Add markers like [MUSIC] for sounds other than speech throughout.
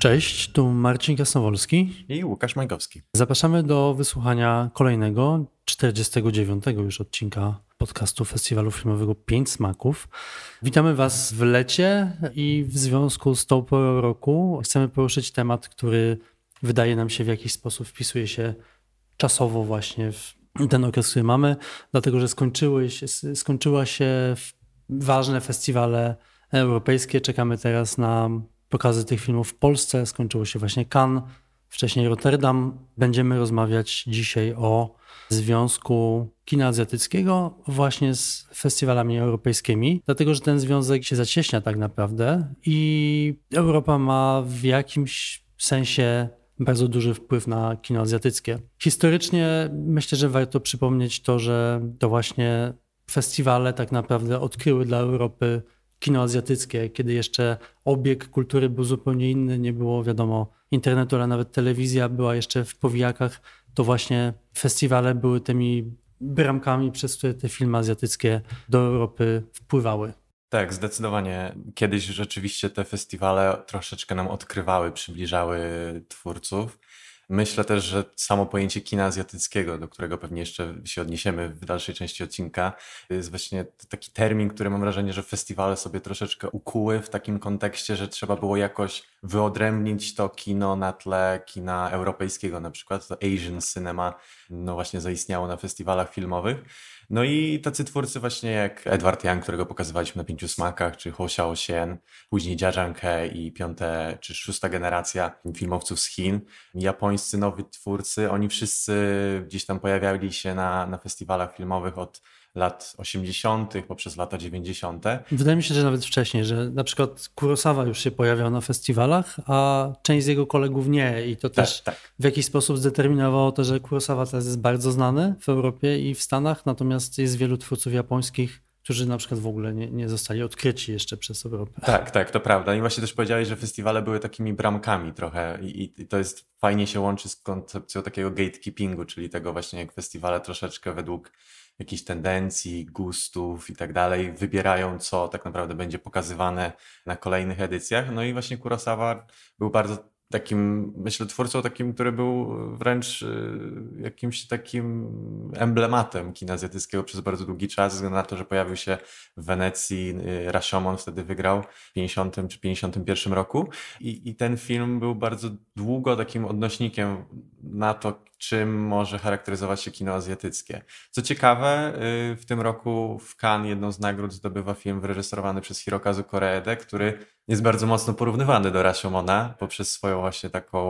Cześć, tu Marcin Kasnowolski i Łukasz Majkowski. Zapraszamy do wysłuchania kolejnego, 49 już odcinka podcastu Festiwalu Filmowego Pięć Smaków. Witamy Was w lecie i w związku z tą porą roku chcemy poruszyć temat, który wydaje nam się w jakiś sposób wpisuje się czasowo właśnie w ten okres, który mamy, dlatego że skończyły się, skończyła się ważne festiwale europejskie. Czekamy teraz na pokazy tych filmów w Polsce. Skończyło się właśnie Cannes, wcześniej Rotterdam. Będziemy rozmawiać dzisiaj o związku kina azjatyckiego właśnie z festiwalami europejskimi, dlatego że ten związek się zacieśnia tak naprawdę i Europa ma w jakimś sensie bardzo duży wpływ na kino azjatyckie. Historycznie myślę, że warto przypomnieć to, że to właśnie festiwale tak naprawdę odkryły dla Europy kino azjatyckie, kiedy jeszcze obieg kultury był zupełnie inny, nie było wiadomo internetu, ale nawet telewizja była jeszcze w powijakach, to właśnie festiwale były tymi bramkami, przez które te filmy azjatyckie do Europy wpływały. Tak, zdecydowanie. Kiedyś rzeczywiście te festiwale troszeczkę nam odkrywały, przybliżały twórców. Myślę też, że samo pojęcie kina azjatyckiego, do którego pewnie jeszcze się odniesiemy w dalszej części odcinka, jest właśnie taki termin, który mam wrażenie, że festiwale sobie troszeczkę ukuły w takim kontekście, że trzeba było jakoś wyodrębnić to kino na tle kina europejskiego, na przykład to Asian cinema, no właśnie zaistniało na festiwalach filmowych. No i tacy twórcy właśnie jak Edward Young, którego pokazywaliśmy na Pięciu Smakach, czy Ho Xiaoxian, później Zhanghe i piąte czy szósta generacja filmowców z Chin, japońscy nowi twórcy, oni wszyscy gdzieś tam pojawiali się na, na festiwalach filmowych od lat 80., poprzez lata 90. Wydaje mi się, że nawet wcześniej, że na przykład Kurosawa już się pojawiał na festiwalach, a część z jego kolegów nie. I to tak, też tak. w jakiś sposób zdeterminowało to, że Kurosawa teraz jest bardzo znany w Europie i w Stanach, natomiast jest wielu twórców japońskich, którzy na przykład w ogóle nie, nie zostali odkryci jeszcze przez Europę. Tak, tak, to prawda. I właśnie też powiedziałeś, że festiwale były takimi bramkami trochę i, i to jest fajnie się łączy z koncepcją takiego gatekeepingu, czyli tego właśnie jak festiwale troszeczkę według jakichś tendencji, gustów i tak dalej, wybierają, co tak naprawdę będzie pokazywane na kolejnych edycjach. No i właśnie Kurosawa był bardzo takim, myślę, twórcą takim, który był wręcz y, jakimś takim emblematem kina azjatyckiego przez bardzo długi czas, ze względu na to, że pojawił się w Wenecji, y, Rashomon wtedy wygrał w 50 czy 51 roku I, i ten film był bardzo długo takim odnośnikiem na to, czym może charakteryzować się kino azjatyckie. Co ciekawe, y, w tym roku w Cannes jedną z nagród zdobywa film wyreżyserowany przez Hirokazu Koreedę, który jest bardzo mocno porównywany do Rashomona poprzez swoją właśnie taką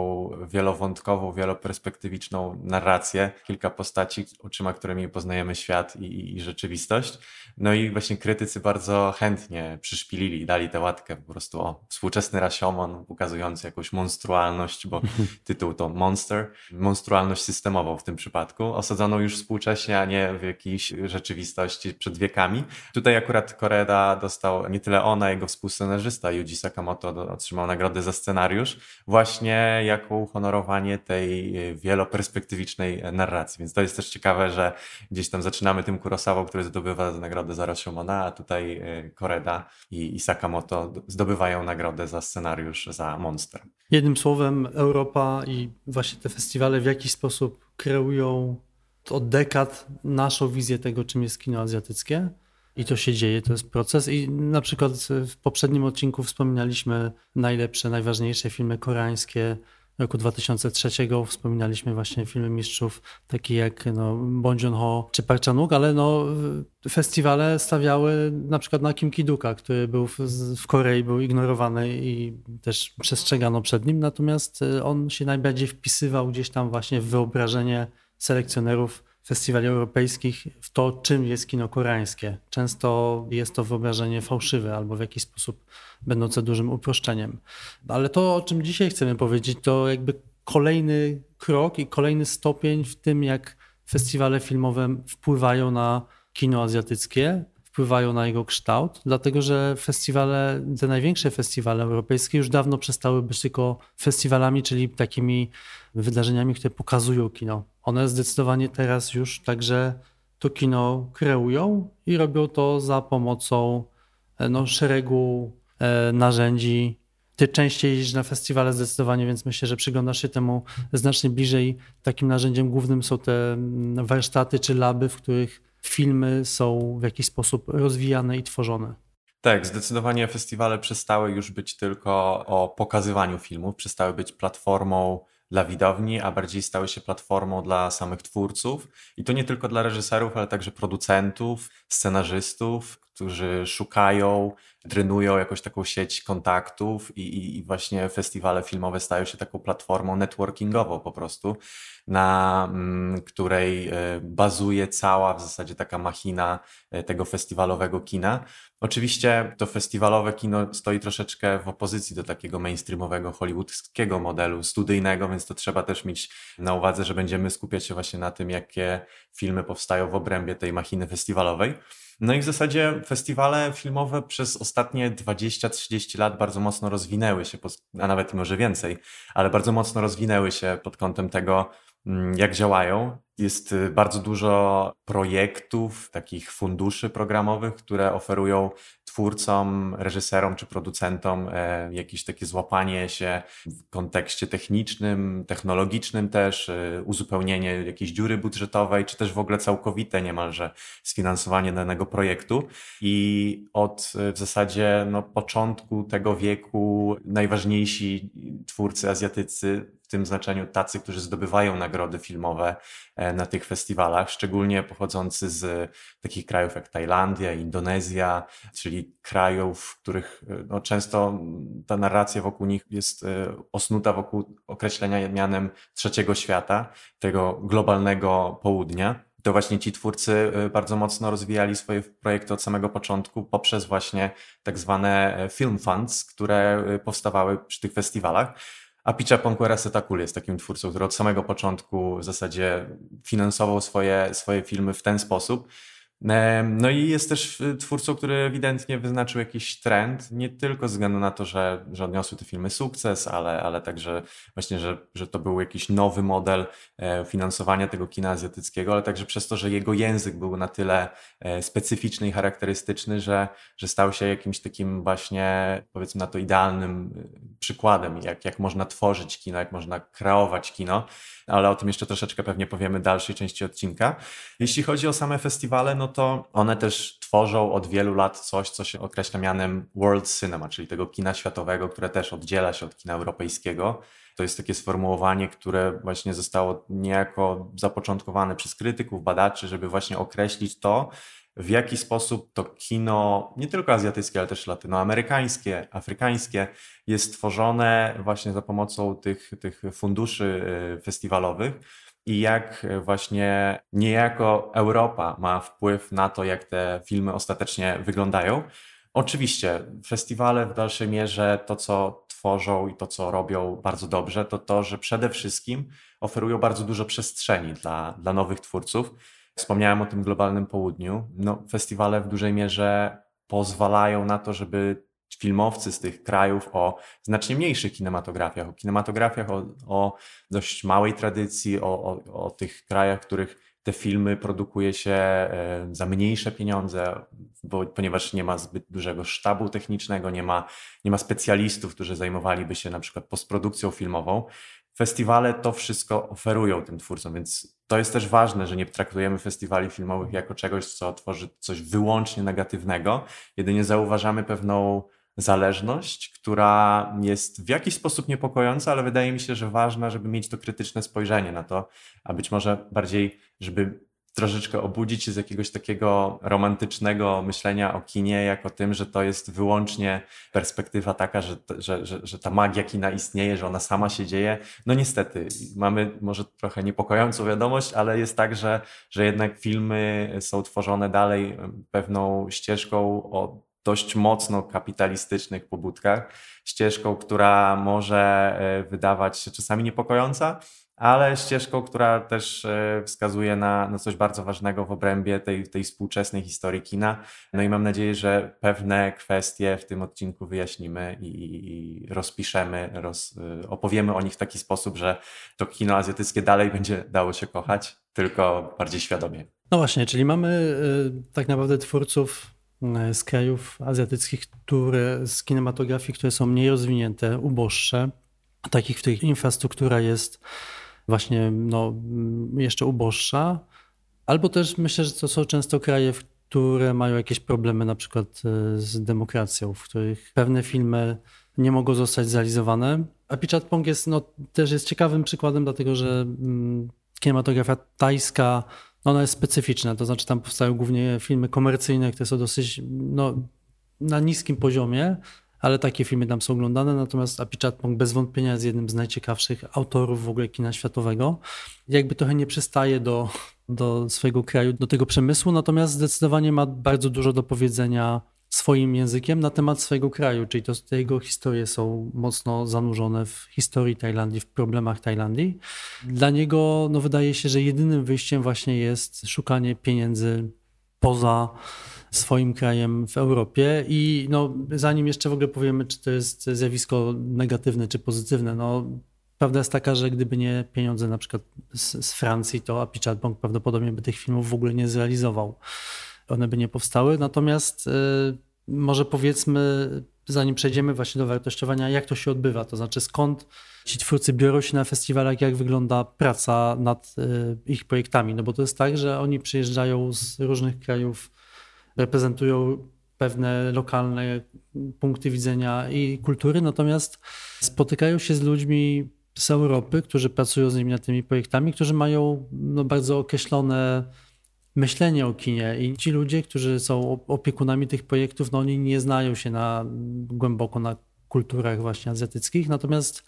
wielowątkową, wieloperspektywiczną narrację. Kilka postaci, oczyma którymi poznajemy świat i, i rzeczywistość. No i właśnie krytycy bardzo chętnie przyszpilili, dali tę łatkę po prostu o współczesny Rashomon ukazujący jakąś monstrualność, bo [LAUGHS] tytuł to Monster, monstrualność systemową w tym przypadku, osadzoną już współcześnie, a nie w jakiejś rzeczywistości przed wiekami. Tutaj akurat Koreda dostał nie tyle ona, jego współscenarzysta Yuji Sakamoto otrzymał nagrodę za scenariusz, właśnie jako uhonorowanie tej wieloperspektywicznej narracji. Więc to jest też ciekawe, że gdzieś tam zaczynamy tym Kurosawą, który zdobywa nagrodę za Rashomona, a tutaj Koreda i, i Sakamoto zdobywają nagrodę za scenariusz za Monster. Jednym słowem, Europa i właśnie te festiwale w jakiś sposób kreują od dekad naszą wizję tego, czym jest kino azjatyckie. I to się dzieje, to jest proces. I na przykład w poprzednim odcinku wspominaliśmy najlepsze, najważniejsze filmy koreańskie roku 2003. Wspominaliśmy właśnie filmy mistrzów, takie jak no, Bong Joon-ho czy Park Chan-wook, ale no, festiwale stawiały na przykład na Kim Ki-duka, który był w, w Korei, był ignorowany i też przestrzegano przed nim, natomiast y, on się najbardziej wpisywał gdzieś tam właśnie w wyobrażenie selekcjonerów festiwali europejskich w to, czym jest kino koreańskie. Często jest to wyobrażenie fałszywe albo w jakiś sposób będące dużym uproszczeniem. Ale to, o czym dzisiaj chcemy powiedzieć, to jakby kolejny krok i kolejny stopień w tym, jak festiwale filmowe wpływają na kino azjatyckie, wpływają na jego kształt, dlatego że festiwale, te największe festiwale europejskie już dawno przestały być tylko festiwalami, czyli takimi wydarzeniami, które pokazują kino. One zdecydowanie teraz już także to kino kreują i robią to za pomocą e, no, szeregu e, narzędzi ty częściej jeździsz na festiwale zdecydowanie, więc myślę, że przyglądasz się temu znacznie bliżej. Takim narzędziem głównym są te warsztaty czy laby, w których filmy są w jakiś sposób rozwijane i tworzone. Tak, zdecydowanie festiwale przestały już być tylko o pokazywaniu filmów, przestały być platformą dla widowni, a bardziej stały się platformą dla samych twórców. I to nie tylko dla reżyserów, ale także producentów, scenarzystów, którzy szukają, trenują jakąś taką sieć kontaktów i, i, właśnie festiwale filmowe stają się taką platformą networkingową po prostu, na mm, której e, bazuje cała w zasadzie taka machina e, tego festiwalowego kina. Oczywiście to festiwalowe kino stoi troszeczkę w opozycji do takiego mainstreamowego hollywoodzkiego modelu studyjnego, więc to trzeba też mieć na uwadze, że będziemy skupiać się właśnie na tym, jakie filmy powstają w obrębie tej machiny festiwalowej. No i w zasadzie festiwale filmowe przez ostatnie 20-30 lat bardzo mocno rozwinęły się, a nawet może więcej, ale bardzo mocno rozwinęły się pod kątem tego, mm, jak działają. Jest y, bardzo dużo projektów, takich funduszy programowych, które oferują twórcom, reżyserom czy producentom e, jakieś takie złapanie się w kontekście technicznym, technologicznym też, e, uzupełnienie jakiejś dziury budżetowej, czy też w ogóle całkowite niemalże sfinansowanie danego projektu. I od e, w zasadzie no, początku tego wieku najważniejsi twórcy azjatycy tym znaczeniu tacy, którzy zdobywają nagrody filmowe na tych festiwalach, szczególnie pochodzący z takich krajów jak Tajlandia, Indonezja, czyli krajów, w których e, no, często ta narracja wokół nich jest e, osnuta wokół określenia mianem trzeciego świata, tego globalnego południa. To właśnie ci twórcy e, bardzo mocno rozwijali swoje projekty od samego początku poprzez właśnie tak zwane film funds, które powstawały przy tych festiwalach. A Picha Ponquera Setakul jest takim twórcą, który od samego początku w zasadzie finansował swoje, swoje filmy w ten sposób, no i jest też y, twórcą, który ewidentnie wyznaczył jakiś trend, nie tylko ze względu na to, że, że odniosły te filmy sukces, ale, ale także właśnie, że, że to był jakiś nowy model e, finansowania tego kina azjatyckiego, ale także przez to, że jego język był na tyle e, specyficzny i charakterystyczny, że, że stał się jakimś takim właśnie, powiedzmy na to, idealnym y, przykładem, jak, jak można tworzyć kino, jak można kreować kino ale o tym jeszcze troszeczkę pewnie powiemy w dalszej części odcinka. Jeśli chodzi o same festiwale, no to one też tworzą od wielu lat coś, co się określa mianem World Cinema, czyli tego kina światowego, które też oddziela się od kina europejskiego. To jest takie sformułowanie, które właśnie zostało niejako zapoczątkowane przez krytyków, badaczy, żeby właśnie określić to, w jaki sposób to kino, nie tylko azjatyckie, ale też latynoamerykańskie, afrykańskie, jest tworzone właśnie za pomocą tych, tych funduszy y, festiwalowych i jak właśnie niejako Europa ma wpływ na to, jak te filmy ostatecznie wyglądają. Oczywiście, festiwale w dalszej mierze to, co tworzą i to, co robią bardzo dobrze, to to, że przede wszystkim oferują bardzo dużo przestrzeni dla, dla nowych twórców Wspomniałem o tym globalnym południu. No, festiwale w dużej mierze pozwalają na to, żeby filmowcy z tych krajów o znacznie mniejszych kinematografiach, o kinematografiach o, o dość małej tradycji, o, o, o tych krajach, w których te filmy produkuje się e, za mniejsze pieniądze, bo, ponieważ nie ma zbyt dużego sztabu technicznego, nie ma, nie ma specjalistów, którzy zajmowaliby się na przykład postprodukcją filmową festiwale to wszystko oferują tym twórcom, więc to jest też ważne, że nie traktujemy festiwali filmowych jako czegoś, co tworzy coś wyłącznie negatywnego. Jedynie zauważamy pewną zależność, która jest w jakiś sposób niepokojąca, ale wydaje mi się, że ważna, żeby mieć to krytyczne spojrzenie na to, a być może bardziej, żeby troszeczkę obudzić się z jakiegoś takiego romantycznego myślenia o kinie, jako tym, że to jest wyłącznie perspektywa taka, że, że, że, że ta magia kina istnieje, że ona sama się dzieje. No niestety, mamy może trochę niepokojącą wiadomość, ale jest tak, że, że jednak filmy są tworzone dalej pewną ścieżką o dość mocno kapitalistycznych pobudkach, ścieżką, która może e, wydawać się czasami niepokojąca, ale ścieżką, która też e, wskazuje na, na coś bardzo ważnego w obrębie tej, tej współczesnej historii kina. No i mam nadzieję, że pewne kwestie w tym odcinku wyjaśnimy i, i rozpiszemy, roz, e, opowiemy o nich w taki sposób, że to kino azjatyckie dalej będzie dało się kochać, tylko bardziej świadomie. No właśnie, czyli mamy e, tak naprawdę twórców z krajów azjatyckich, które, z kinematografii, które są mniej rozwinięte, uboższe, takich, w których infrastruktura jest właśnie no, jeszcze uboższa, albo też myślę, że to są często kraje, które mają jakieś problemy na przykład e, z demokracją, w których pewne filmy nie mogą zostać zrealizowane. A Pichatpong jest, no, też jest ciekawym przykładem, dlatego że mm, kinematografia tajska ona jest specyficzna, to znaczy tam powstają głównie filmy komercyjne, które są dosyć no, na niskim poziomie, ale takie filmy tam są oglądane, natomiast Apichatpong bez wątpienia jest jednym z najciekawszych autorów w ogóle kina światowego. Jakby trochę nie przystaje do, do swojego kraju, do tego przemysłu, natomiast zdecydowanie ma bardzo dużo do powiedzenia swoim językiem na temat swojego kraju, czyli to te jego historie są mocno zanurzone w historii Tajlandii, w problemach Tajlandii. Dla niego no, wydaje się, że jedynym wyjściem właśnie jest szukanie pieniędzy poza swoim krajem w Europie i no, zanim jeszcze w ogóle powiemy, czy to jest zjawisko negatywne czy pozytywne, no Prawda jest taka, że gdyby nie pieniądze na przykład z, z Francji, to Apichat Bank prawdopodobnie by tych filmów w ogóle nie zrealizował one by nie powstały. Natomiast y, może powiedzmy, zanim przejdziemy właśnie do wartościowania, jak to się odbywa, to znaczy skąd ci twórcy biorą się na festiwalach, jak wygląda praca nad y, ich projektami. No bo to jest tak, że oni przyjeżdżają z różnych krajów, reprezentują pewne lokalne punkty widzenia i kultury, natomiast spotykają się z ludźmi z Europy, którzy pracują z nimi nad tymi projektami, którzy mają no, bardzo określone myślenie o kinie i ci ludzie, którzy są opiekunami tych projektów, no oni nie znają się na, głęboko na kulturach właśnie azjatyckich, natomiast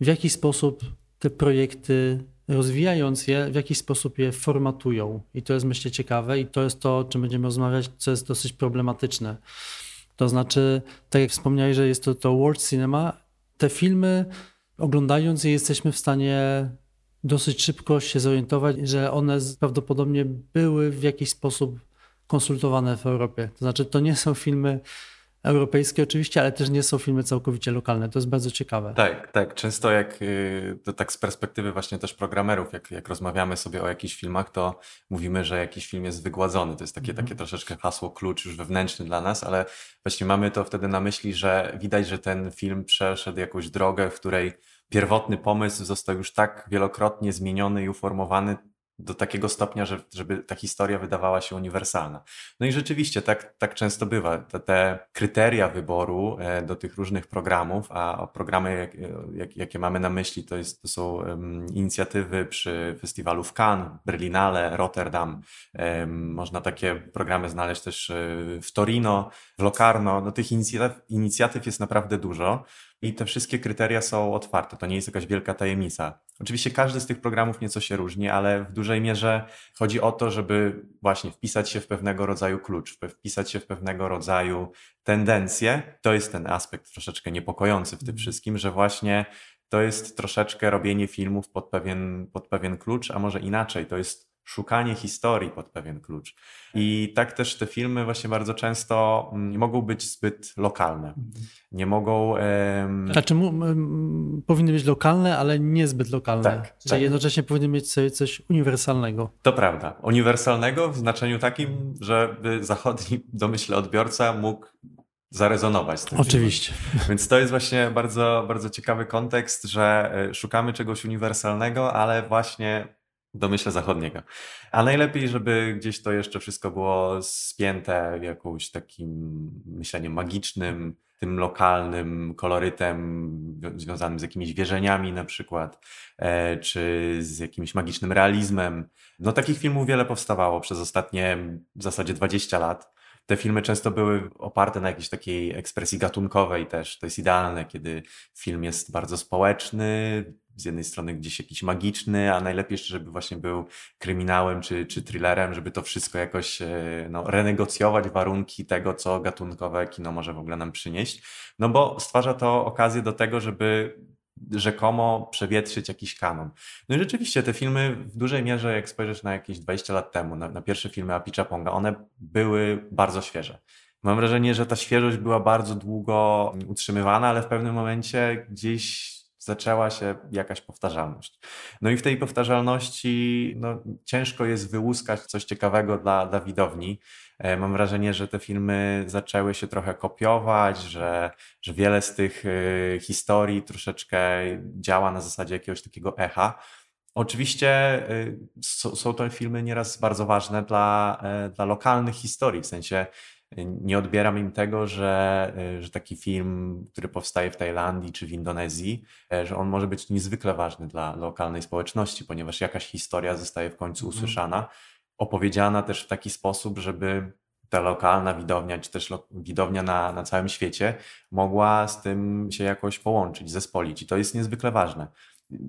w jaki sposób te projekty rozwijając je, w jakiś sposób je formatują. I to jest myślę ciekawe i to jest to, o czym będziemy rozmawiać, co jest dosyć problematyczne. To znaczy, tak jak wspomniałeś, że jest to, to world cinema, te filmy oglądając je jesteśmy w stanie dosyć szybko się zorientować, że one prawdopodobnie były w jakiś sposób konsultowane w Europie. To znaczy, to nie są filmy europejskie oczywiście, ale też nie są filmy całkowicie lokalne. To jest bardzo ciekawe. Tak, tak. Często jak y, to tak z perspektywy właśnie też programerów, jak, jak rozmawiamy sobie o jakichś filmach, to mówimy, że jakiś film jest wygładzony. To jest takie, mm. takie troszeczkę hasło klucz już wewnętrzny dla nas, ale właśnie mamy to wtedy na myśli, że widać, że ten film przeszedł jakąś drogę, w której pierwotny pomysł został już tak wielokrotnie zmieniony i uformowany do takiego stopnia, że, żeby ta historia wydawała się uniwersalna. No i rzeczywiście tak, tak często bywa. Te, te kryteria wyboru e, do tych różnych programów, a programy, jak, jak, jakie mamy na myśli, to, jest, to są um, inicjatywy przy festiwalu w Cannes, Berlinale, Rotterdam. Um, można takie programy znaleźć też e, w Torino, w Locarno. No, tych inicjatyw, inicjatyw jest naprawdę dużo i te wszystkie kryteria są otwarte. To nie jest jakaś wielka tajemnica. Oczywiście każdy z tych programów nieco się różni, ale w dużej mierze chodzi o to, żeby właśnie wpisać się w pewnego rodzaju klucz, wpisać się w pewnego rodzaju tendencje. To jest ten aspekt troszeczkę niepokojący w tym mhm. wszystkim, że właśnie to jest troszeczkę robienie filmów pod pewien, pod pewien klucz, a może inaczej, to jest szukanie historii pod pewien klucz. I tak też te filmy właśnie bardzo często mm, nie mogą być zbyt lokalne. Mhm. Nie mogą. Um... Znaczy, powinny być lokalne, ale niezbyt lokalne. Tak, Czyli tak. jednocześnie powinny mieć sobie coś uniwersalnego. To prawda. Uniwersalnego w znaczeniu takim, żeby zachodni, [LAUGHS] domyślę, odbiorca mógł zarezonować z tym. Oczywiście. Filmem. [LAUGHS] Więc to jest właśnie bardzo, bardzo ciekawy kontekst, że e, szukamy czegoś uniwersalnego, ale właśnie domyśle zachodniego. A najlepiej, żeby gdzieś to jeszcze wszystko było spięte jakąś takim myśleniem magicznym, tym lokalnym kolorytem związanym z jakimiś wierzeniami na przykład, e, czy z jakimś magicznym realizmem. No takich filmów wiele powstawało przez ostatnie w zasadzie 20 lat. Te filmy często były oparte na jakiejś takiej ekspresji gatunkowej też. To jest idealne, kiedy film jest bardzo społeczny, z jednej strony gdzieś jakiś magiczny, a najlepiej jeszcze, żeby właśnie był kryminałem czy, czy thrillerem, żeby to wszystko jakoś e, no, renegocjować warunki tego, co gatunkowe kino może w ogóle nam przynieść. No bo stwarza to okazję do tego, żeby rzekomo przewietrzyć jakiś kanon. No i rzeczywiście te filmy w dużej mierze, jak spojrzysz na jakieś 20 lat temu, na, na pierwsze filmy Apicza Ponga, one były bardzo świeże. Mam wrażenie, że ta świeżość była bardzo długo utrzymywana, ale w pewnym momencie gdzieś zaczęła się jakaś powtarzalność. No i w tej powtarzalności no, ciężko jest wyłuskać coś ciekawego dla, dla widowni. E, mam wrażenie, że te filmy zaczęły się trochę kopiować, że, że wiele z tych e, historii troszeczkę działa na zasadzie jakiegoś takiego echa. Oczywiście e, są to filmy nieraz bardzo ważne dla, dla lokalnych historii, w sensie nie odbieram im tego, że, że taki film, który powstaje w Tajlandii czy w Indonezji, że on może być niezwykle ważny dla lokalnej społeczności, ponieważ jakaś historia zostaje w końcu mhm. usłyszana opowiedziana też w taki sposób, żeby ta lokalna widownia, czy też widownia na, na całym świecie mogła z tym się jakoś połączyć, zespolić. I to jest niezwykle ważne.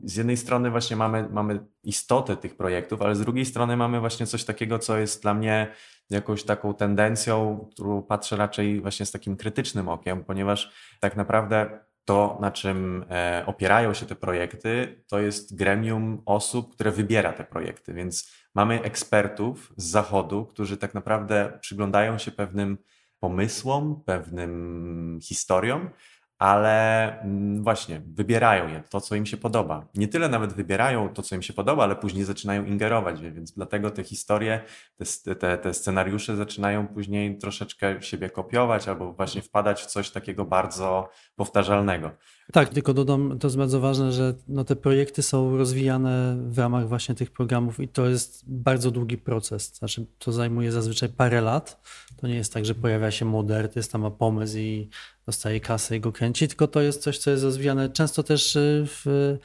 Z jednej strony właśnie mamy, mamy istotę tych projektów, ale z drugiej strony mamy właśnie coś takiego, co jest dla mnie jakąś taką tendencją, którą patrzę raczej właśnie z takim krytycznym okiem, ponieważ tak naprawdę to, na czym e, opierają się te projekty, to jest gremium osób, które wybiera te projekty, więc mamy ekspertów z zachodu, którzy tak naprawdę przyglądają się pewnym pomysłom, pewnym historiom ale mm, właśnie wybierają je, to co im się podoba. Nie tyle nawet wybierają to, co im się podoba, ale później zaczynają ingerować, więc dlatego te historie, te, te, te scenariusze zaczynają później troszeczkę siebie kopiować albo właśnie wpadać w coś takiego bardzo powtarzalnego. Tak, tylko dodam, to jest bardzo ważne, że no te projekty są rozwijane w ramach właśnie tych programów i to jest bardzo długi proces. Znaczy, to zajmuje zazwyczaj parę lat. To nie jest tak, że pojawia się młody artysta, ma pomysł i dostaje kasę i go kręci, tylko to jest coś, co jest rozwijane często też y, w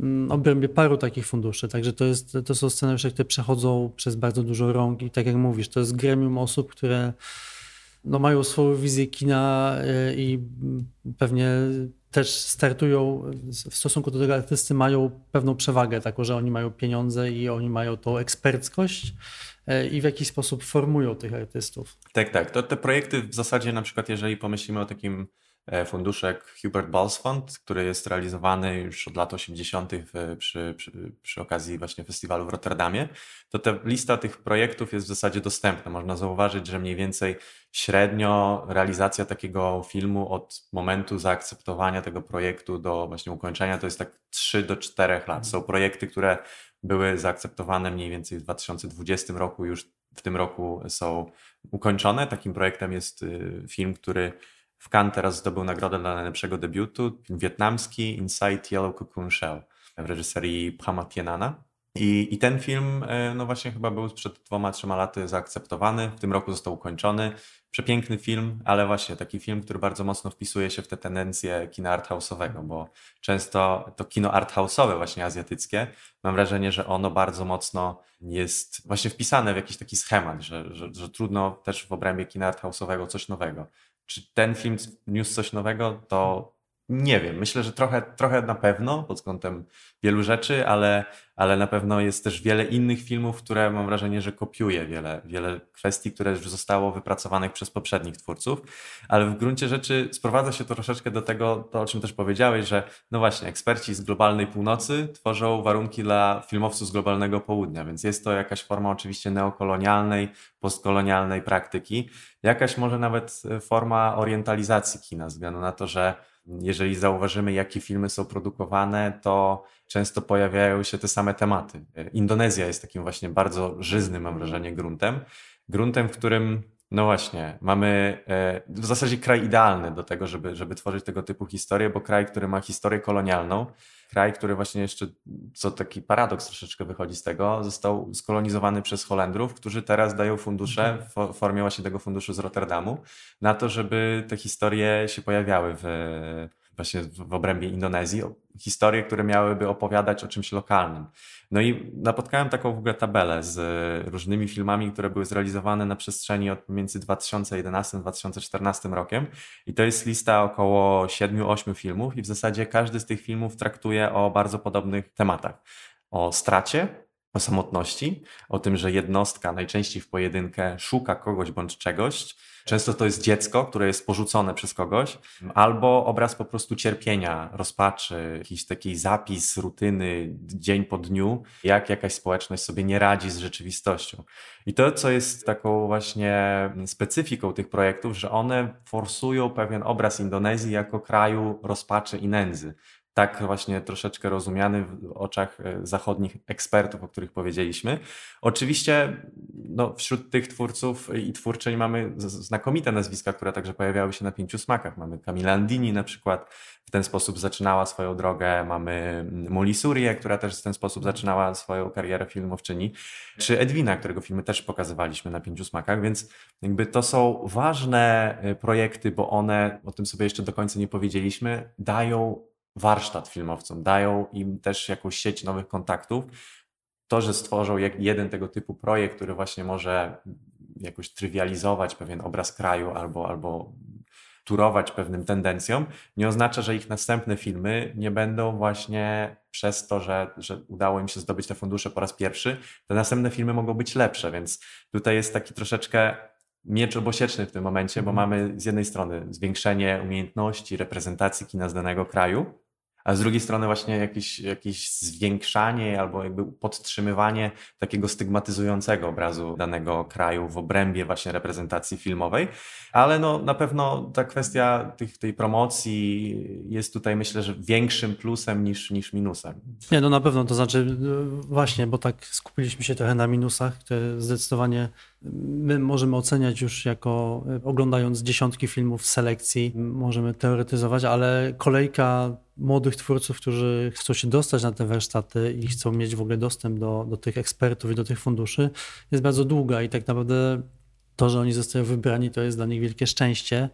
mm, obrębie paru takich funduszy. Także to, jest, to są scenariusze, które przechodzą przez bardzo dużo rąk i tak jak mówisz, to jest gremium osób, które no, mają swoją wizję kina y, i pewnie też startują w stosunku do tego artysty, mają pewną przewagę, taką, że oni mają pieniądze i oni mają tą eksperckość e, i w jakiś sposób formują tych artystów. Tak, tak. To te projekty w zasadzie na przykład, jeżeli pomyślimy o takim funduszek Hubert Balls Fund, który jest realizowany już od lat 80. przy, przy, przy, okazji właśnie festiwalu w Rotterdamie, to ta lista tych projektów jest w zasadzie dostępna. Można zauważyć, że mniej więcej średnio realizacja takiego filmu od momentu zaakceptowania tego projektu do właśnie ukończenia to jest tak 3 do 4 lat. Są projekty, które były zaakceptowane mniej więcej w 2020 roku, już w tym roku są ukończone. Takim projektem jest y, film, który w Cannes teraz zdobył nagrodę dla najlepszego debiutu, wietnamski Inside Yellow Cocoon Shell w reżyserii Phama Tienana. I, I ten film, e, no właśnie chyba był przed dwoma, trzema laty zaakceptowany, w tym roku został ukończony. Przepiękny film, ale właśnie taki film, który bardzo mocno wpisuje się w te tendencje kina arthouse'owego, bo często to kino arthouse'owe właśnie azjatyckie, mam wrażenie, że ono bardzo mocno jest właśnie wpisane w jakiś taki schemat, że, że, że trudno też w obrębie kina arthouse'owego coś nowego. Czy ten film niósł coś nowego, to nie wiem. Myślę, że trochę, trochę na pewno pod kątem wielu rzeczy, ale, ale na pewno jest też wiele innych filmów, które mam wrażenie, że kopiuje wiele, wiele kwestii, które już zostało wypracowanych przez poprzednich twórców. Ale w gruncie rzeczy sprowadza się to troszeczkę do tego, to o czym też powiedziałeś, że no właśnie, eksperci z globalnej północy tworzą warunki dla filmowców z globalnego południa, więc jest to jakaś forma oczywiście neokolonialnej, postkolonialnej praktyki, jakaś może nawet forma orientalizacji kina, ze względu na to, że jeżeli zauważymy, jakie filmy są produkowane, to często pojawiają się te same tematy. Indonezja jest takim właśnie bardzo żyznym, mam wrażenie, gruntem. Gruntem, w którym, no właśnie, mamy e, w zasadzie kraj idealny do tego, żeby, żeby tworzyć tego typu historie, bo kraj, który ma historię kolonialną, kraj, który właśnie jeszcze, co taki paradoks troszeczkę wychodzi z tego, został skolonizowany przez Holendrów, którzy teraz dają fundusze mhm. w formie właśnie tego funduszu z Rotterdamu na to, żeby te historie się pojawiały w, właśnie w obrębie Indonezji, historie, które miałyby opowiadać o czymś lokalnym. No i napotkałem taką w ogóle tabelę z różnymi filmami, które były zrealizowane na przestrzeni od między 2011 a 2014 rokiem i to jest lista około 7-8 filmów i w zasadzie każdy z tych filmów traktuje o bardzo podobnych tematach. O stracie, o samotności, o tym, że jednostka najczęściej w pojedynkę szuka kogoś bądź czegoś, Często to jest dziecko, które jest porzucone przez kogoś, albo obraz po prostu cierpienia, rozpaczy, jakiś taki zapis rutyny dzień po dniu, jak jakaś społeczność sobie nie radzi z rzeczywistością. I to, co jest taką właśnie specyfiką tych projektów, że one forsują pewien obraz Indonezji jako kraju rozpaczy i nędzy tak właśnie troszeczkę rozumiany w oczach e, zachodnich ekspertów, o których powiedzieliśmy. Oczywiście no, wśród tych twórców i twórczyń mamy znakomite nazwiska, które także pojawiały się na pięciu smakach. Mamy Camila Andini na przykład, w ten sposób zaczynała swoją drogę. Mamy mm, Muli Surię, która też w ten sposób zaczynała swoją karierę filmowczyni. Czy Edwina, którego filmy też pokazywaliśmy na pięciu smakach, więc jakby to są ważne e, projekty, bo one, o tym sobie jeszcze do końca nie powiedzieliśmy, dają warsztat filmowcom, dają im też jakąś sieć nowych kontaktów. To, że stworzą jeden tego typu projekt, który właśnie może jakoś trywializować pewien obraz kraju albo, albo turować pewnym tendencjom, nie oznacza, że ich następne filmy nie będą właśnie przez to, że, że udało im się zdobyć te fundusze po raz pierwszy, te następne filmy mogą być lepsze, więc tutaj jest taki troszeczkę miecz obosieczny w tym momencie, bo mhm. mamy z jednej strony zwiększenie umiejętności reprezentacji kina z danego kraju, a z drugiej strony właśnie jakieś, jakieś zwiększanie albo jakby podtrzymywanie takiego stygmatyzującego obrazu danego kraju w obrębie właśnie reprezentacji filmowej. Ale no, na pewno ta kwestia tych, tej promocji jest tutaj myślę, że większym plusem niż, niż minusem. Nie, no na pewno, to znaczy właśnie, bo tak skupiliśmy się trochę na minusach, które zdecydowanie my możemy oceniać już jako oglądając dziesiątki filmów w selekcji, możemy teoretyzować, ale kolejka młodych twórców, którzy chcą się dostać na te warsztaty i chcą mieć w ogóle dostęp do, do tych ekspertów i do tych funduszy, jest bardzo długa i tak naprawdę to, że oni zostają wybrani, to jest dla nich wielkie szczęście.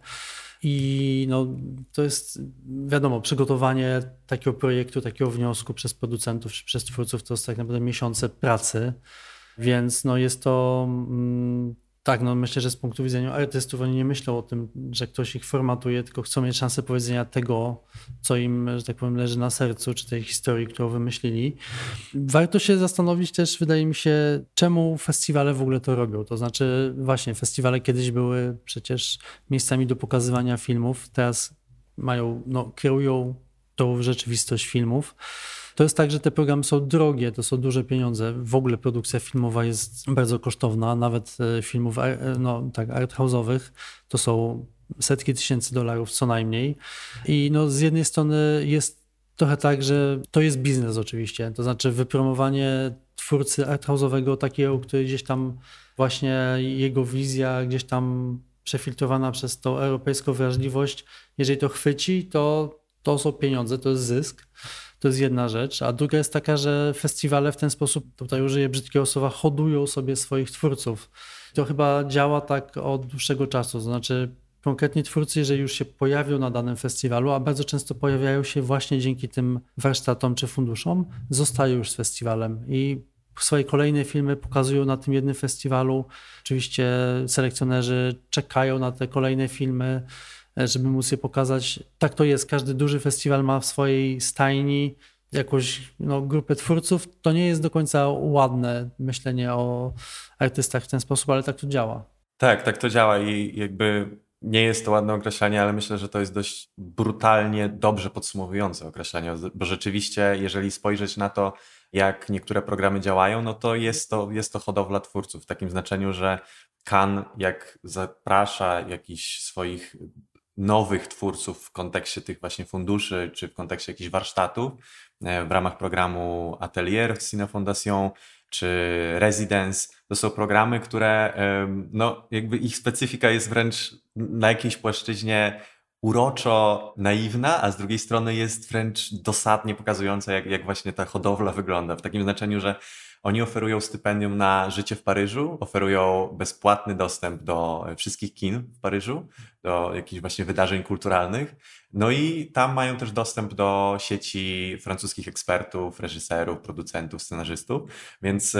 I no, to jest, wiadomo, przygotowanie takiego projektu, takiego wniosku przez producentów czy przez twórców to jest tak naprawdę miesiące pracy. Więc no, jest to mm, tak, no myślę, że z punktu widzenia artystów oni nie myślą o tym, że ktoś ich formatuje, tylko chcą mieć szansę powiedzenia tego, co im, że tak powiem, leży na sercu, czy tej historii, którą wymyślili. Warto się zastanowić też, wydaje mi się, czemu festiwale w ogóle to robią. To znaczy, właśnie, festiwale kiedyś były przecież miejscami do pokazywania filmów, teraz mają, no, kierują tą rzeczywistość filmów. To jest tak, że te programy są drogie, to są duże pieniądze. W ogóle produkcja filmowa jest bardzo kosztowna, nawet e, filmów e, no, tak, arthouse'owych to są setki tysięcy dolarów co najmniej. I no, z jednej strony jest trochę tak, że to jest biznes oczywiście, to znaczy wypromowanie twórcy arthouse'owego takiego, który gdzieś tam właśnie jego wizja gdzieś tam przefiltrowana przez tą europejską wrażliwość, jeżeli to chwyci, to to są pieniądze, to jest zysk. To jest jedna rzecz. A druga jest taka, że festiwale w ten sposób, tutaj użyję brzydkiego słowa, hodują sobie swoich twórców. To chyba działa tak od dłuższego czasu. To znaczy, konkretnie twórcy, jeżeli już się pojawią na danym festiwalu, a bardzo często pojawiają się właśnie dzięki tym warsztatom czy funduszom, zostają już z festiwalem i swoje kolejne filmy pokazują na tym jednym festiwalu. Oczywiście selekcjonerzy czekają na te kolejne filmy. E, żeby móc je pokazać. Tak to jest. Każdy duży festiwal ma w swojej stajni jakąś no, grupę twórców. To nie jest do końca ładne myślenie o artystach w ten sposób, ale tak to działa. Tak, tak to działa i jakby nie jest to ładne określenie, ale myślę, że to jest dość brutalnie dobrze podsumowujące określenie, bo rzeczywiście, jeżeli spojrzeć na to, jak niektóre programy działają, no to jest to, jest to hodowla twórców w takim znaczeniu, że Kan jak zaprasza jakichś swoich nowych twórców w kontekście tych właśnie funduszy, czy w kontekście jakichś warsztatów e, w ramach programu Atelier Cine Fondation, czy Residence. To są programy, które no, jakby ich specyfika jest wręcz na jakiejś płaszczyźnie uroczo naiwna, a z drugiej strony jest wręcz dosadnie pokazująca, jak, jak właśnie ta hodowla wygląda. W takim znaczeniu, że oni oferują stypendium na życie w Paryżu, oferują bezpłatny dostęp do wszystkich kin w Paryżu, do jakichś właśnie wydarzeń kulturalnych. No i tam mają też dostęp do sieci francuskich ekspertów, reżyserów, producentów, scenarzystów, więc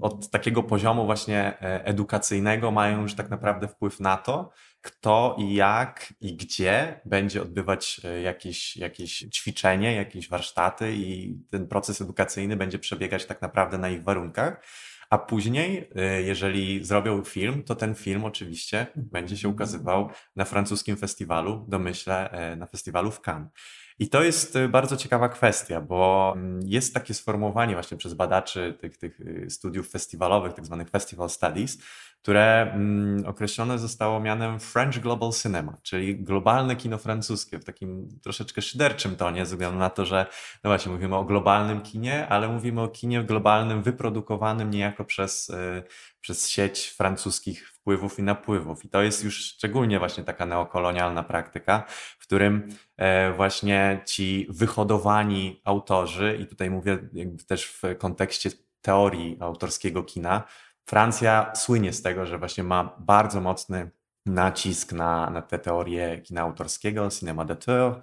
od takiego poziomu właśnie e, edukacyjnego mają już tak naprawdę wpływ na to, kto i jak i gdzie będzie odbywać e, jakieś, jakieś ćwiczenie, jakieś warsztaty i ten proces edukacyjny będzie przebiegać tak naprawdę na ich warunkach. A później, e, jeżeli zrobią film, to ten film oczywiście będzie się ukazywał na francuskim festiwalu, domyślę, e, na festiwalu w Cannes. I to jest y, bardzo ciekawa kwestia, bo mm, jest takie sformułowanie właśnie przez badaczy tych, tych y, studiów festiwalowych, tak zwanych festival studies, które mm, określone zostało mianem French Global Cinema, czyli globalne kino francuskie w takim troszeczkę szyderczym tonie, ze względu na to, że no właśnie mówimy o globalnym kinie, ale mówimy o kinie globalnym wyprodukowanym niejako przez, y, przez sieć francuskich wpływów i napływów. I to jest już szczególnie właśnie taka neokolonialna praktyka, w którym e, właśnie ci wyhodowani autorzy, i tutaj mówię też w kontekście teorii autorskiego kina, Francja słynie z tego, że właśnie ma bardzo mocny nacisk na, na te teorie kina autorskiego, cinema d'auteur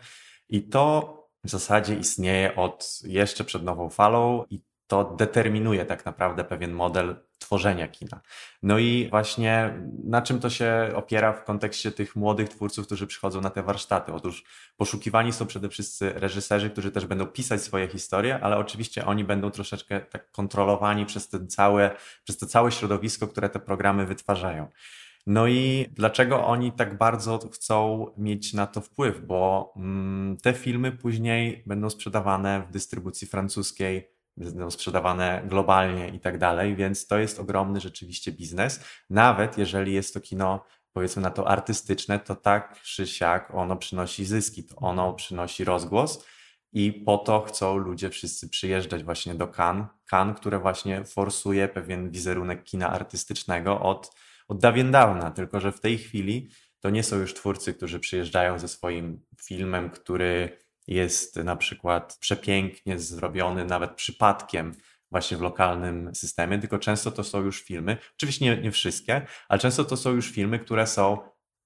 i to w zasadzie istnieje od jeszcze przed nową falą i to determinuje tak naprawdę pewien model tworzenia kina. No i właśnie na czym to się opiera w kontekście tych młodych twórców, którzy przychodzą na te warsztaty? Otóż poszukiwani są przede wszystkim reżyserzy, którzy też będą pisać swoje historie, ale oczywiście oni będą troszeczkę tak kontrolowani przez, ten całe, przez to całe środowisko, które te programy wytwarzają. No i dlaczego oni tak bardzo chcą mieć na to wpływ? Bo mm, te filmy później będą sprzedawane w dystrybucji francuskiej, będą sprzedawane globalnie i tak dalej, więc to jest ogromny rzeczywiście biznes. Nawet jeżeli jest to kino, powiedzmy na to artystyczne, to tak czy siak ono przynosi zyski, to ono przynosi rozgłos i po to chcą ludzie wszyscy przyjeżdżać właśnie do Cannes. Cannes, które właśnie forsuje pewien wizerunek kina artystycznego od, od dawien dawna, tylko że w tej chwili to nie są już twórcy, którzy przyjeżdżają ze swoim filmem, który jest na przykład przepięknie zrobiony, nawet przypadkiem właśnie w lokalnym systemie, tylko często to są już filmy, oczywiście nie, nie wszystkie, ale często to są już filmy, które są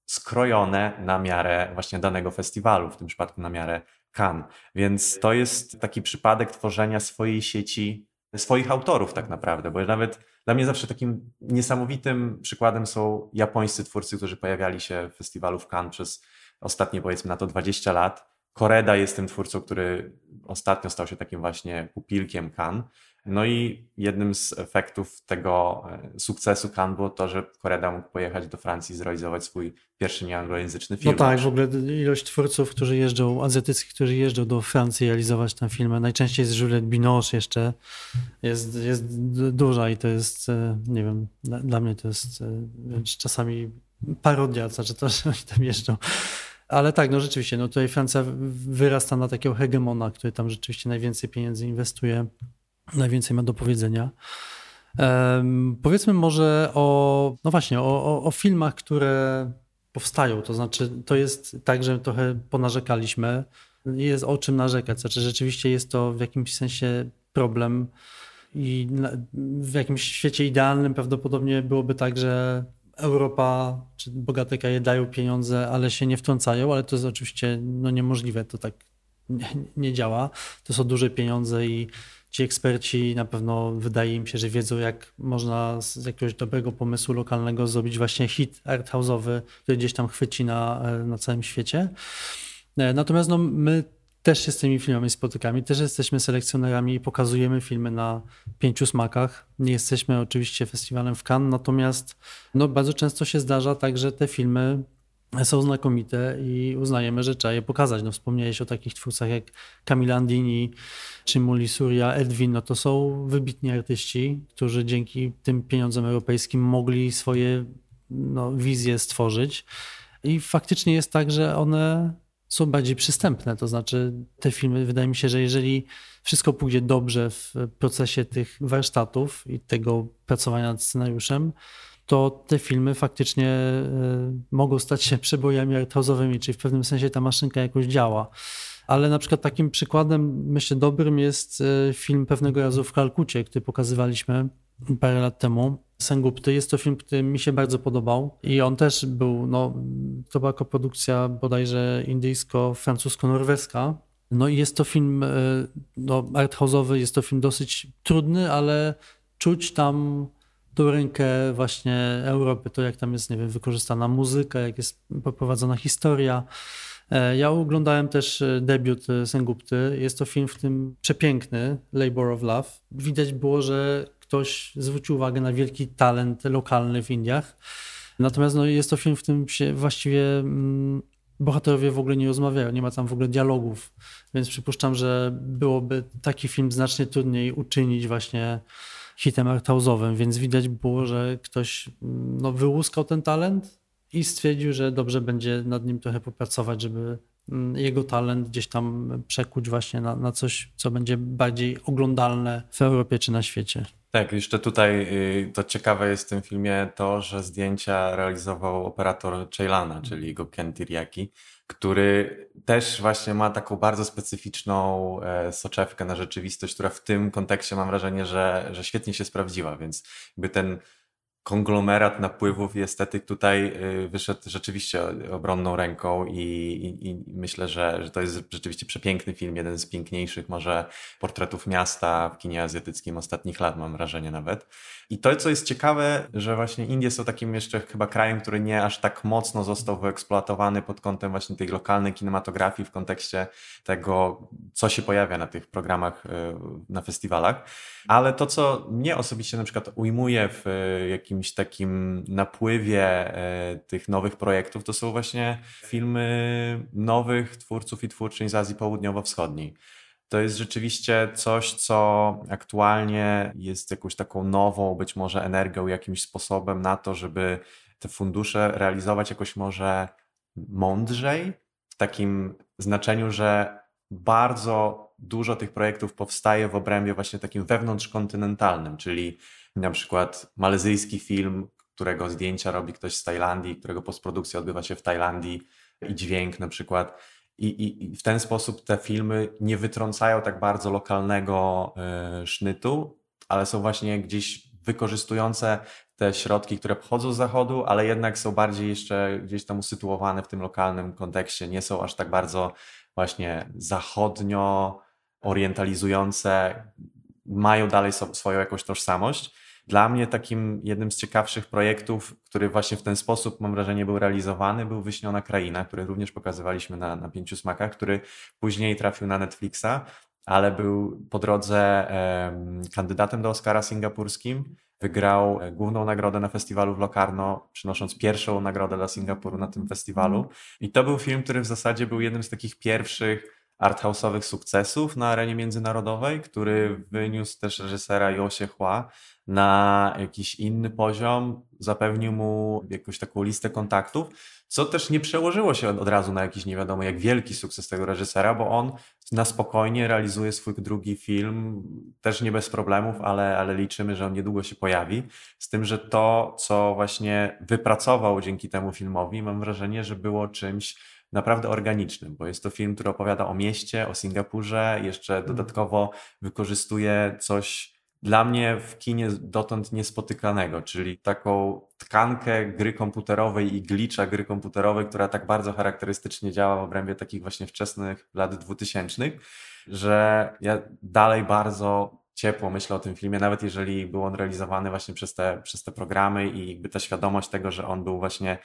skrojone na miarę właśnie danego festiwalu, w tym przypadku na miarę Cannes. Więc to jest taki przypadek tworzenia swojej sieci, swoich autorów tak naprawdę, bo nawet dla mnie zawsze takim niesamowitym przykładem są japońscy twórcy, którzy pojawiali się w festiwalu w Cannes przez ostatnie powiedzmy na to 20 lat Koreda jest tym twórcą, który ostatnio stał się takim właśnie pupilkiem Kan. No i jednym z efektów tego e, sukcesu Kan było to, że Koreda mógł pojechać do Francji i zrealizować swój pierwszy nieanglojęzyczny film. No tak, w ogóle ilość twórców, którzy jeżdżą, azjatyckich, którzy jeżdżą do Francji realizować ten film, najczęściej jest Juliette Binoche jeszcze, jest, jest duża i to jest, e, nie wiem, dla mnie to jest e, czasami parodia, znaczy to, że oni tam jeżdżą. Ale tak, no rzeczywiście, no tutaj Francja wyrasta na takiego hegemona, który tam rzeczywiście najwięcej pieniędzy inwestuje, najwięcej ma do powiedzenia. Um, powiedzmy może o, no właśnie, o, o, o, filmach, które powstają. To znaczy, to jest tak, że trochę ponarzekaliśmy. Jest o czym narzekać. Znaczy, rzeczywiście jest to w jakimś sensie problem. I w jakimś świecie idealnym prawdopodobnie byłoby tak, że Europa czy bogate kraje dają pieniądze, ale się nie wtrącają, ale to jest oczywiście no, niemożliwe, to tak nie, nie, działa. To są duże pieniądze i ci eksperci na pewno wydaje im się, że wiedzą, jak można z jakiegoś dobrego pomysłu lokalnego zrobić właśnie hit arthouse'owy, który gdzieś tam chwyci na, na całym świecie. Natomiast no, my też się z tymi filmami spotykamy, też jesteśmy selekcjonerami i pokazujemy filmy na pięciu smakach. Nie jesteśmy oczywiście festiwalem w Cannes, natomiast no, bardzo często się zdarza tak, że te filmy są znakomite i uznajemy, że trzeba je pokazać. No, wspomniałeś o takich twórcach jak Camille Andini czy Muli Surya, Edwin. No, to są wybitni artyści, którzy dzięki tym pieniądzom europejskim mogli swoje no, wizje stworzyć. I faktycznie jest tak, że one są bardziej przystępne. To znaczy, te filmy, wydaje mi się, że jeżeli wszystko pójdzie dobrze w procesie tych warsztatów i tego pracowania nad scenariuszem, to te filmy faktycznie e, mogą stać się przebojami arthouse'owymi, czyli w pewnym sensie ta maszynka jakoś działa. Ale na przykład takim przykładem, myślę, dobrym jest e, film pewnego razu w Kalkucie, który pokazywaliśmy parę lat temu. Sengupty. Jest to film, który mi się bardzo podobał i on też był, no, to była koprodukcja bodajże indyjsko-francusko-norweska. No i jest to film e, no, arthouse'owy, jest to film dosyć trudny, ale czuć tam tą rękę właśnie Europy, to jak tam jest, nie wiem, wykorzystana muzyka, jak jest poprowadzona historia. E, ja oglądałem też e, debiut Sengupty. Jest to film w tym przepiękny, Labor of Love. Widać było, że ktoś zwrócił uwagę na wielki talent lokalny w Indiach. Natomiast no, jest to film, w którym się właściwie mm, bohaterowie w ogóle nie rozmawiają, nie ma tam w ogóle dialogów, więc przypuszczam, że byłoby taki film znacznie trudniej uczynić właśnie hitem arthouse'owym, więc widać było, że ktoś no, wyłuskał ten talent i stwierdził, że dobrze będzie nad nim trochę popracować, żeby mm, jego talent gdzieś tam przekuć właśnie na, na coś, co będzie bardziej oglądalne w Europie czy na świecie. Tak, jeszcze tutaj y, to ciekawe jest w tym filmie to, że zdjęcia realizował operator Ceylana, czyli go Ken Tiriaki, który też właśnie ma taką bardzo specyficzną e, soczewkę na rzeczywistość, która w tym kontekście mam wrażenie, że, że świetnie się sprawdziła, więc jakby ten konglomerat napływów i estetyk tutaj y, wyszedł rzeczywiście obronną ręką i, i, i, myślę, że, że to jest rzeczywiście przepiękny film, jeden z piękniejszych może portretów miasta w kinie azjatyckim ostatnich lat, mam wrażenie nawet. I to, co jest ciekawe, że właśnie Indie są takim jeszcze chyba krajem, który nie aż tak mocno został wyeksploatowany pod kątem właśnie tej lokalnej kinematografii w kontekście tego, co się pojawia na tych programach y, na festiwalach. Ale to, co mnie osobiście na przykład ujmuje w y, jakimś takim napływie e, tych nowych projektów, to są właśnie filmy nowych twórców i twórczyń z Azji Południowo-Wschodniej. To jest rzeczywiście coś, co aktualnie jest jakąś taką nową, być może energią, jakimś sposobem na to, żeby te fundusze realizować jakoś może mądrzej, w takim znaczeniu, że bardzo dużo tych projektów powstaje w obrębie właśnie takim wewnątrzkontynentalnym, czyli na przykład malezyjski film, którego zdjęcia robi ktoś z Tajlandii, którego postprodukcja odbywa się w Tajlandii i dźwięk na przykład. I, i, I, w ten sposób te filmy nie wytrącają tak bardzo lokalnego y, sznytu, ale są właśnie gdzieś wykorzystujące te środki, które pochodzą z zachodu, ale jednak są bardziej jeszcze gdzieś tam usytuowane w tym lokalnym kontekście. Nie są aż tak bardzo właśnie zachodnio orientalizujące, mają dalej so, swoją jakąś tożsamość. Dla mnie takim jednym z ciekawszych projektów, który właśnie w ten sposób, mam wrażenie, był realizowany, był Wyśniona Kraina, który również pokazywaliśmy na, na Pięciu Smakach, który później trafił na Netflixa, ale był po drodze kandydatem do Oscara singapurskim. Wygrał e, główną nagrodę na festiwalu w Locarno, przynosząc pierwszą nagrodę dla Singapuru na tym festiwalu. I to był film, który w zasadzie był jednym z takich pierwszych arthouse'owych sukcesów na arenie międzynarodowej, który wyniósł też reżysera Josie Hua na jakiś inny poziom, zapewnił mu jakąś taką listę kontaktów, co też nie przełożyło się od, razu na jakiś nie wiadomo jak wielki sukces tego reżysera, bo on na spokojnie realizuje swój drugi film, też nie bez problemów, ale, ale liczymy, że on niedługo się pojawi. Z tym, że to, co właśnie wypracował dzięki temu filmowi, mam wrażenie, że było czymś naprawdę organicznym, bo jest to film, który opowiada o mieście, o Singapurze, jeszcze mhm. dodatkowo wykorzystuje coś dla mnie w kinie dotąd niespotykanego, czyli taką tkankę gry komputerowej i glicza gry komputerowej, która tak bardzo charakterystycznie działa w obrębie takich właśnie wczesnych lat dwutysięcznych, że ja dalej bardzo ciepło myślę o tym filmie, nawet jeżeli był on realizowany właśnie przez te, przez te programy i jakby ta świadomość tego, że on był właśnie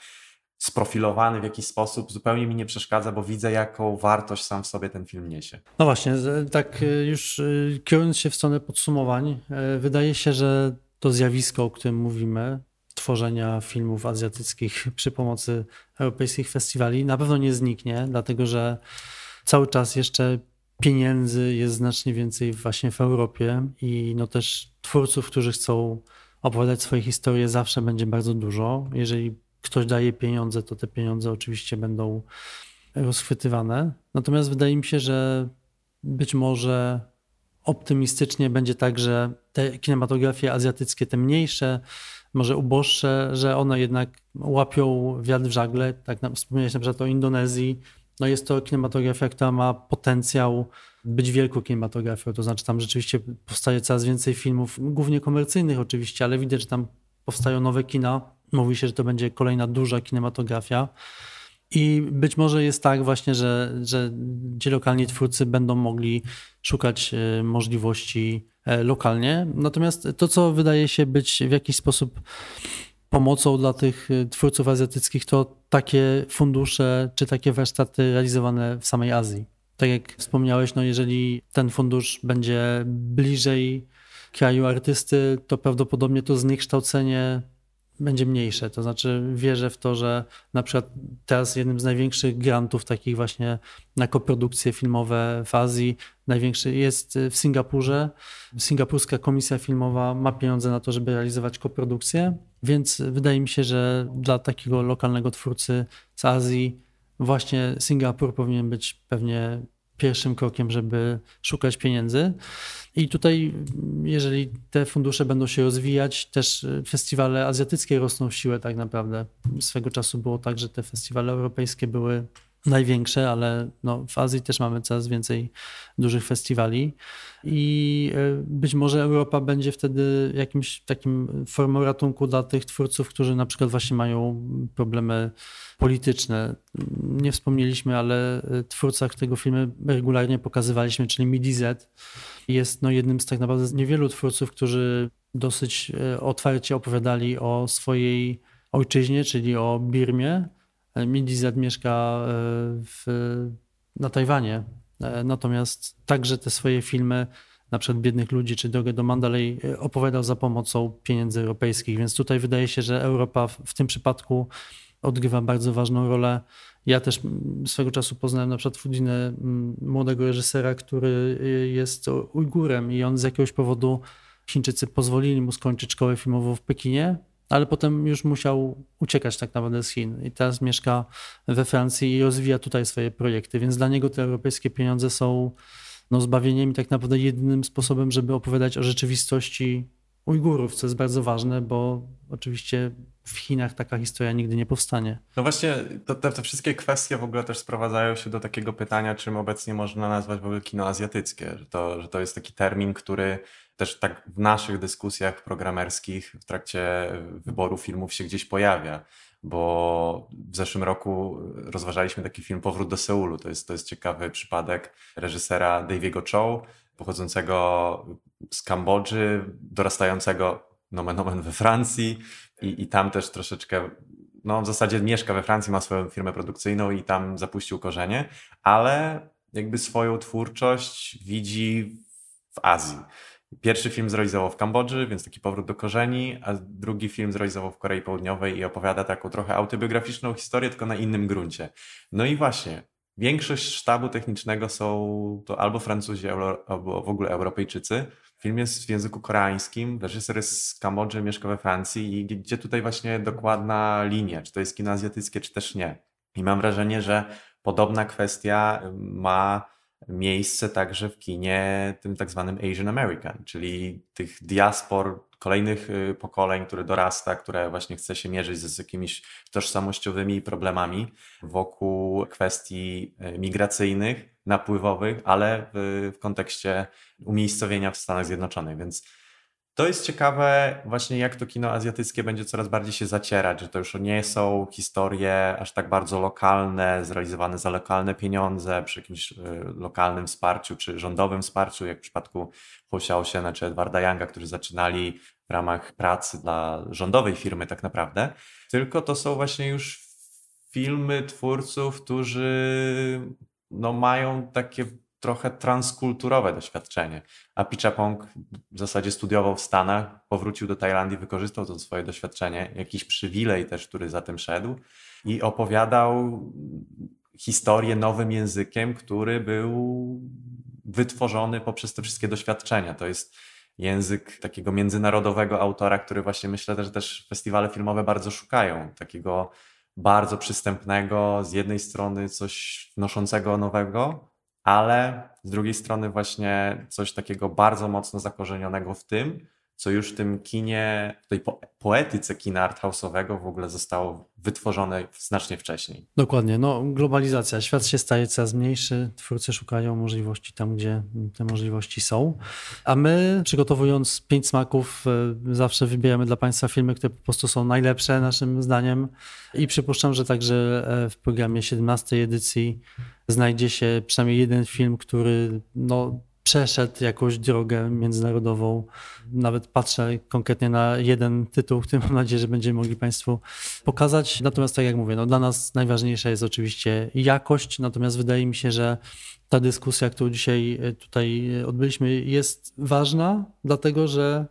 sprofilowany w jakiś sposób zupełnie mi nie przeszkadza, bo widzę, jaką wartość sam w sobie ten film niesie. No właśnie, tak e, już e, kierując się w stronę podsumowań, e, wydaje się, że to zjawisko, o którym mówimy, tworzenia filmów azjatyckich [LAUGHS] przy pomocy europejskich festiwali na pewno nie zniknie, dlatego że cały czas jeszcze pieniędzy jest znacznie więcej właśnie w Europie i no też twórców, którzy chcą opowiadać swoje historie zawsze będzie bardzo dużo. Jeżeli ktoś daje pieniądze, to te pieniądze oczywiście będą rozchwytywane. Natomiast wydaje mi się, że być może optymistycznie będzie tak, że te kinematografie azjatyckie, te mniejsze, może uboższe, że one jednak łapią wiatr w żagle. Tak wspomniałeś na przykład o Indonezji. No jest to kinematografia, która ma potencjał być wielką kinematografią, to znaczy tam rzeczywiście powstaje coraz więcej filmów, głównie komercyjnych oczywiście, ale widać, że tam powstają nowe kina, Mówi się, że to będzie kolejna duża kinematografia. I być może jest tak właśnie, że, że ci lokalni twórcy będą mogli szukać e, możliwości e, lokalnie. Natomiast to, co wydaje się być w jakiś sposób pomocą dla tych e, twórców azjatyckich, to takie fundusze czy takie warsztaty realizowane w samej Azji. Tak jak wspomniałeś, no jeżeli ten fundusz będzie bliżej kraju artysty, to prawdopodobnie to zniekształcenie będzie mniejsze. To znaczy wierzę w to, że na przykład teraz jednym z największych grantów takich właśnie na koprodukcje filmowe w Azji największy jest w Singapurze. Singapurska Komisja Filmowa ma pieniądze na to, żeby realizować koprodukcje, więc wydaje mi się, że dla takiego lokalnego twórcy z Azji właśnie Singapur powinien być pewnie pierwszym krokiem, żeby szukać pieniędzy. I tutaj, jeżeli te fundusze będą się rozwijać, też festiwale azjatyckie rosną w siłę tak naprawdę. Swego czasu było tak, że te festiwale europejskie były największe, ale no, w Azji też mamy coraz więcej dużych festiwali i e, być może Europa będzie wtedy jakimś takim formą ratunku dla tych twórców, którzy na przykład właśnie mają problemy polityczne. Nie wspomnieliśmy, ale e, twórca tego filmu regularnie pokazywaliśmy, czyli Midi Z, jest no, jednym z tak naprawdę niewielu twórców, którzy dosyć e, otwarcie opowiadali o swojej ojczyźnie, czyli o Birmie, Midizet mieszka e, w, na Tajwanie, e, natomiast także te swoje filmy, na przykład Biednych Ludzi czy Drogę do Mandalay, e, opowiadał za pomocą pieniędzy europejskich, więc tutaj wydaje się, że Europa w, w tym przypadku odgrywa bardzo ważną rolę. Ja też swego czasu poznałem na przykład Fudinę, młodego reżysera, który jest Ujgurem i on z jakiegoś powodu Chińczycy pozwolili mu skończyć szkołę filmową w Pekinie, ale potem już musiał uciekać tak naprawdę z Chin i teraz mieszka we Francji i rozwija tutaj swoje projekty, więc dla niego te europejskie pieniądze są no, zbawieniem i tak naprawdę jedynym sposobem, żeby opowiadać o rzeczywistości Ujgurów, co jest bardzo ważne, bo oczywiście w Chinach taka historia nigdy nie powstanie. No właśnie, to, te, te, wszystkie kwestie w ogóle też sprowadzają się do takiego pytania, czym obecnie można nazwać w ogóle kino azjatyckie. Że to, że to jest taki termin, który też tak w naszych dyskusjach programerskich w trakcie wyboru filmów się gdzieś pojawia, bo w zeszłym roku rozważaliśmy taki film Powrót do Seulu. To jest, to jest ciekawy przypadek reżysera Daviego Chow, pochodzącego z Kambodży, dorastającego nomen omen we Francji i, i tam też troszeczkę no w zasadzie mieszka we Francji, ma swoją firmę produkcyjną i tam zapuścił korzenie, ale jakby swoją twórczość widzi w Azji. Pierwszy film zrealizował w Kambodży, więc taki powrót do korzeni, a drugi film zrealizował w Korei Południowej i opowiada taką trochę autobiograficzną historię, tylko na innym gruncie. No i właśnie, większość sztabu technicznego są to albo Francuzi, albo w ogóle Europejczycy. Film jest w języku koreańskim, reżyser jest z Kambodży, mieszka we Francji i gdzie tutaj właśnie dokładna linia, czy to jest kino azjatyckie, czy też nie. I mam wrażenie, że podobna kwestia ma miejsce także w kinie tym tak zwanym Asian American, czyli tych diaspor kolejnych y, pokoleń, które dorasta, które właśnie chce się mierzyć z, jakimiś tożsamościowymi problemami wokół kwestii y, migracyjnych, napływowych, ale w kontekście umiejscowienia w Stanach Zjednoczonych. Więc to jest ciekawe właśnie jak to kino azjatyckie będzie coraz bardziej się zacierać, że to już nie są historie aż tak bardzo lokalne, zrealizowane za lokalne pieniądze, przy jakimś y, lokalnym wsparciu czy rządowym wsparciu, jak w przypadku Ho Xiaoxiana czy Edwarda Younga, którzy zaczynali w ramach pracy dla rządowej firmy tak naprawdę, tylko to są właśnie już filmy twórców, którzy no, mają takie trochę transkulturowe doświadczenie. A Pichapong w zasadzie studiował w Stanach, powrócił do Tajlandii, wykorzystał to swoje doświadczenie, jakiś przywilej też, który za tym szedł i opowiadał historię nowym językiem, który był wytworzony poprzez te wszystkie doświadczenia. To jest język takiego międzynarodowego autora, który właśnie myślę, że też festiwale filmowe bardzo szukają. Takiego bardzo przystępnego, z jednej strony coś noszącego nowego, ale z drugiej strony właśnie coś takiego bardzo mocno zakorzenionego w tym, co już w tym kinie, tej poetyce kina arthouse'owego w ogóle zostało wytworzone znacznie wcześniej. Dokładnie, no globalizacja, świat się staje coraz mniejszy, twórcy szukają możliwości tam, gdzie te możliwości są, a my przygotowując pięć smaków e, zawsze wybieramy dla Państwa filmy, które po prostu są najlepsze naszym zdaniem. I przypuszczam, że także e, w programie 17 edycji znajdzie się przynajmniej jeden film, który no, przeszedł jakąś drogę międzynarodową. Nawet patrzę konkretnie na jeden tytuł, który mam nadzieję, że będziemy mogli Państwu pokazać. Natomiast tak jak mówię, no dla nas najważniejsza jest oczywiście jakość, natomiast wydaje mi się, że ta dyskusja, którą dzisiaj tutaj odbyliśmy, jest ważna, dlatego że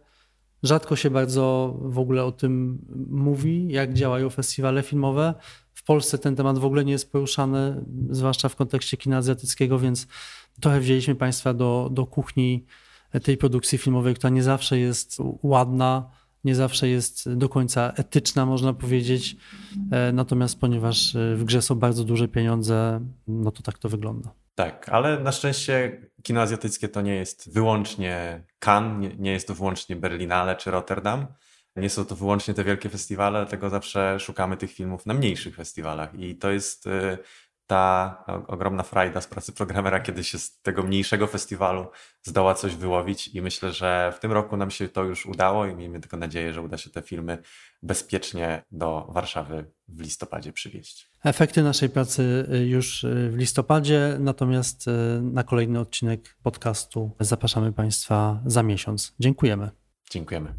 Rzadko się bardzo w ogóle o tym mówi, jak działają festiwale filmowe. W Polsce ten temat w ogóle nie jest poruszany, zwłaszcza w kontekście kina azjatyckiego, więc trochę wzięliśmy Państwa do, do kuchni tej produkcji filmowej, która nie zawsze jest ładna, nie zawsze jest do końca etyczna, można powiedzieć. E, natomiast ponieważ e, w grze są bardzo duże pieniądze, no to tak to wygląda. Tak, ale na szczęście kino azjatyckie to nie jest wyłącznie Cannes, nie, jest to wyłącznie Berlinale czy Rotterdam. Nie są to wyłącznie te wielkie festiwale, dlatego zawsze szukamy tych filmów na mniejszych festiwalach. I to jest e, ta ogromna frajda z pracy programera, kiedy się z tego mniejszego festiwalu zdoła coś wyłowić i myślę, że w tym roku nam się to już udało i miejmy tylko nadzieję, że uda się te filmy bezpiecznie do Warszawy w listopadzie przywieźć. Efekty naszej pracy y, już y, w listopadzie, natomiast y, na kolejny odcinek podcastu zapraszamy Państwa za miesiąc. Dziękujemy. Dziękujemy.